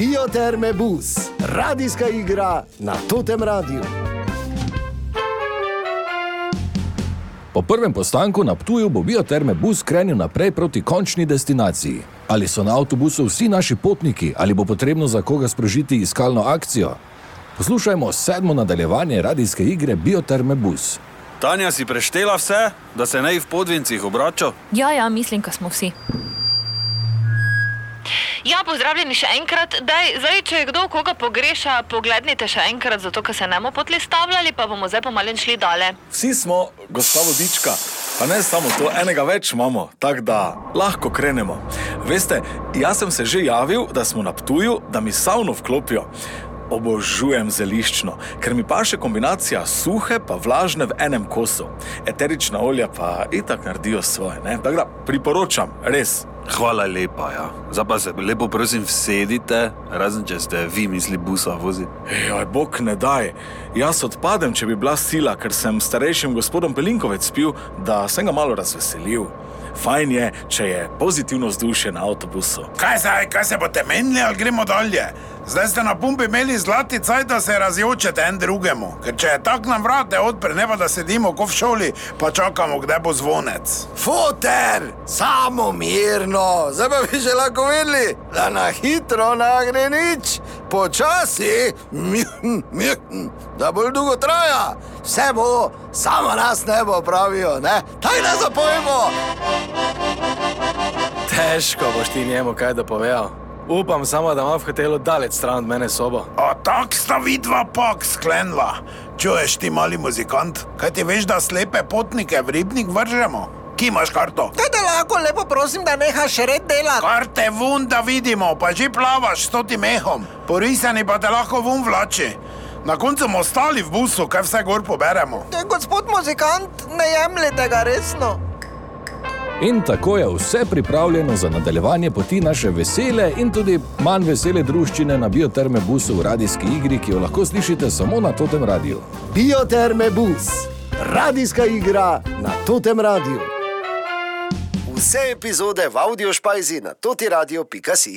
Bioterme bus, radijska igra na Totem Radiu. Po prvem postanku na Ptuju bo bioterme bus krenil naprej proti končni destinaciji. Ali so na avtobusu vsi naši potniki, ali bo potrebno za koga sprožiti iskalno akcijo? Poslušajmo sedmo nadaljevanje radijske igre Bioterme bus. Tanja si preštela vse, da se ne v podvincih obrača? Ja, ja, mislim, da smo vsi. Ja, pozdravljeni še enkrat. Daj, zdaj, če je kdo koga pogreša, pogledajte še enkrat, zato ker se ne bomo potli stavljali, pa bomo zdaj pomalen šli dale. Vsi smo, gospa vodička, pa ne samo to, enega več imamo, tako da lahko krenemo. Veste, jaz sem se že javil, da smo na Ptuju, da mi savno vklopijo. Obožujem zeliščno, ker mi paše kombinacija suhe pa vlažne v enem kosu. Eterična olja pa itak naredijo svoje? Tako da priporočam, res. Hvala lepa, ja. Zdaj pa se lepo prosim vsedite, razen če ste vi misli busa voziti. Joj, bog ne daj. Jaz odpadem, če bi bila sila, ker sem starejšim gospodom Pelinkovec pil, da sem ga malo razveselil. Fajn je, če je pozitivno vzdušje na avtobusu. Kaj zdaj, kaj se boste menili ali gremo dalje? Zdaj ste na pumpi imeli zlati cajt, da se razjočete en drugemu. Ker če je tak nam vrate odpre, ne pa da sedimo kot v šoli, pa čakamo, kdaj bo zvonec. Foter, samo mirno, zdaj pa bi že lahko videli, da na hitro ne gre nič, počasi, da bolj dolgo traja. Vse bo, samo nas ne bo pravijo, ne? Taj ne zapojmo! Težko boš ti njemu kaj dopovedal. Upam samo, da ima v hotelu daleč stran od mene sobo. A tak sta vidva pak sklenila. Čuješ ti mali muzikant, kaj ti veš, da slepe potnike v ribnik vržemo? Ki imaš karto? Kaj te lahko lepo prosim, da nehaš red delati? Karte vun, da vidimo, pa že plavaš s totim mehom. Porisani pa te lahko vun vlači. Na koncu bomo ostali v busu, kaj vse gor poberemo. Te, gospod muzikant, ne jemljete ga resno. In tako je vse pripravljeno za nadaljevanje poti naše vesele in tudi manj vesele družščine na bioterme busu v radijski igri, ki jo lahko slišite samo na Totem Radiu. Bioterme bus, radijska igra na Totem Radiu. Vse epizode v audio špajzi na totiradio.si.